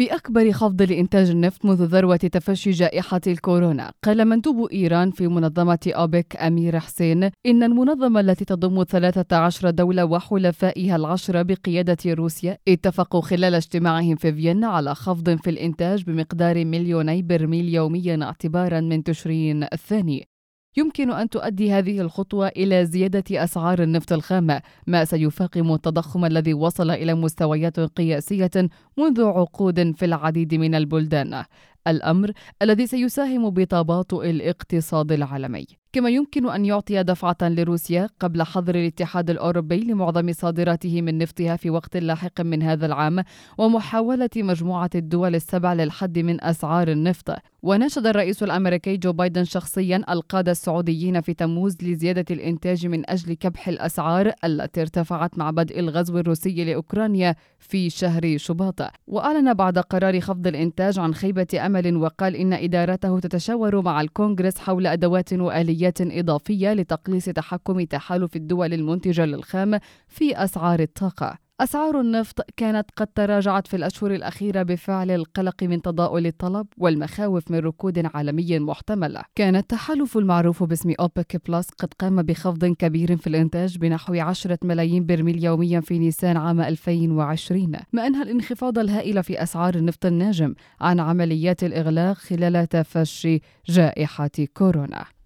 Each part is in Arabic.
في أكبر خفض لإنتاج النفط منذ ذروة تفشي جائحة الكورونا. قال مندوب إيران في منظمة أوبك أمير حسين إن المنظمة التي تضم 13 دولة وحلفائها العشرة بقيادة روسيا اتفقوا خلال اجتماعهم في فيينا على خفض في الإنتاج بمقدار مليوني برميل يوميا اعتبارا من تشرين الثاني. يمكن أن تؤدي هذه الخطوة إلى زيادة أسعار النفط الخام، ما سيفاقم التضخم الذي وصل إلى مستويات قياسية منذ عقود في العديد من البلدان. الأمر الذي سيساهم بتباطؤ الاقتصاد العالمي. كما يمكن أن يعطي دفعة لروسيا قبل حظر الاتحاد الأوروبي لمعظم صادراته من نفطها في وقت لاحق من هذا العام ومحاولة مجموعة الدول السبع للحد من أسعار النفط وناشد الرئيس الأمريكي جو بايدن شخصيا القادة السعوديين في تموز لزيادة الإنتاج من أجل كبح الأسعار التي ارتفعت مع بدء الغزو الروسي لأوكرانيا في شهر شباط وأعلن بعد قرار خفض الإنتاج عن خيبة أمل وقال إن إدارته تتشاور مع الكونغرس حول أدوات وآليات إضافية لتقليص تحكم تحالف الدول المنتجة للخام في أسعار الطاقة. أسعار النفط كانت قد تراجعت في الأشهر الأخيرة بفعل القلق من تضاؤل الطلب والمخاوف من ركود عالمي محتمل. كان التحالف المعروف باسم أوبك بلس قد قام بخفض كبير في الإنتاج بنحو 10 ملايين برميل يوميا في نيسان عام 2020 ما أنهى الانخفاض الهائل في أسعار النفط الناجم عن عمليات الإغلاق خلال تفشي جائحة كورونا.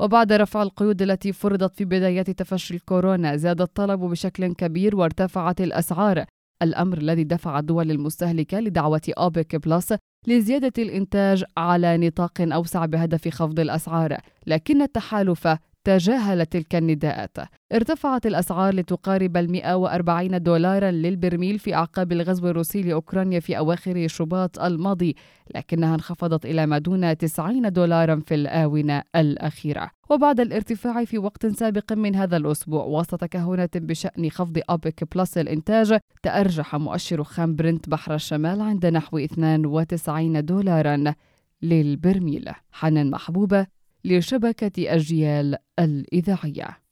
وبعد رفع القيود التي فرضت في بدايات تفشي الكورونا زاد الطلب بشكل كبير وارتفعت الأسعار. الأمر الذي دفع الدول المستهلكة لدعوة أوبك بلس لزيادة الإنتاج على نطاق أوسع بهدف خفض الأسعار. لكن التحالف تجاهل تلك النداءات. ارتفعت الأسعار لتقارب ال 140 دولارا للبرميل في أعقاب الغزو الروسي لأوكرانيا في أواخر شباط الماضي لكنها انخفضت إلى ما دون 90 دولارا في الآونة الأخيرة. وبعد الارتفاع في وقت سابق من هذا الأسبوع وسط تكهنات بشأن خفض أوبك بلس الإنتاج تأرجح مؤشر خام برنت بحر الشمال عند نحو 92 دولارا للبرميل. حنان محبوبة لشبكة أجيال الإذاعية.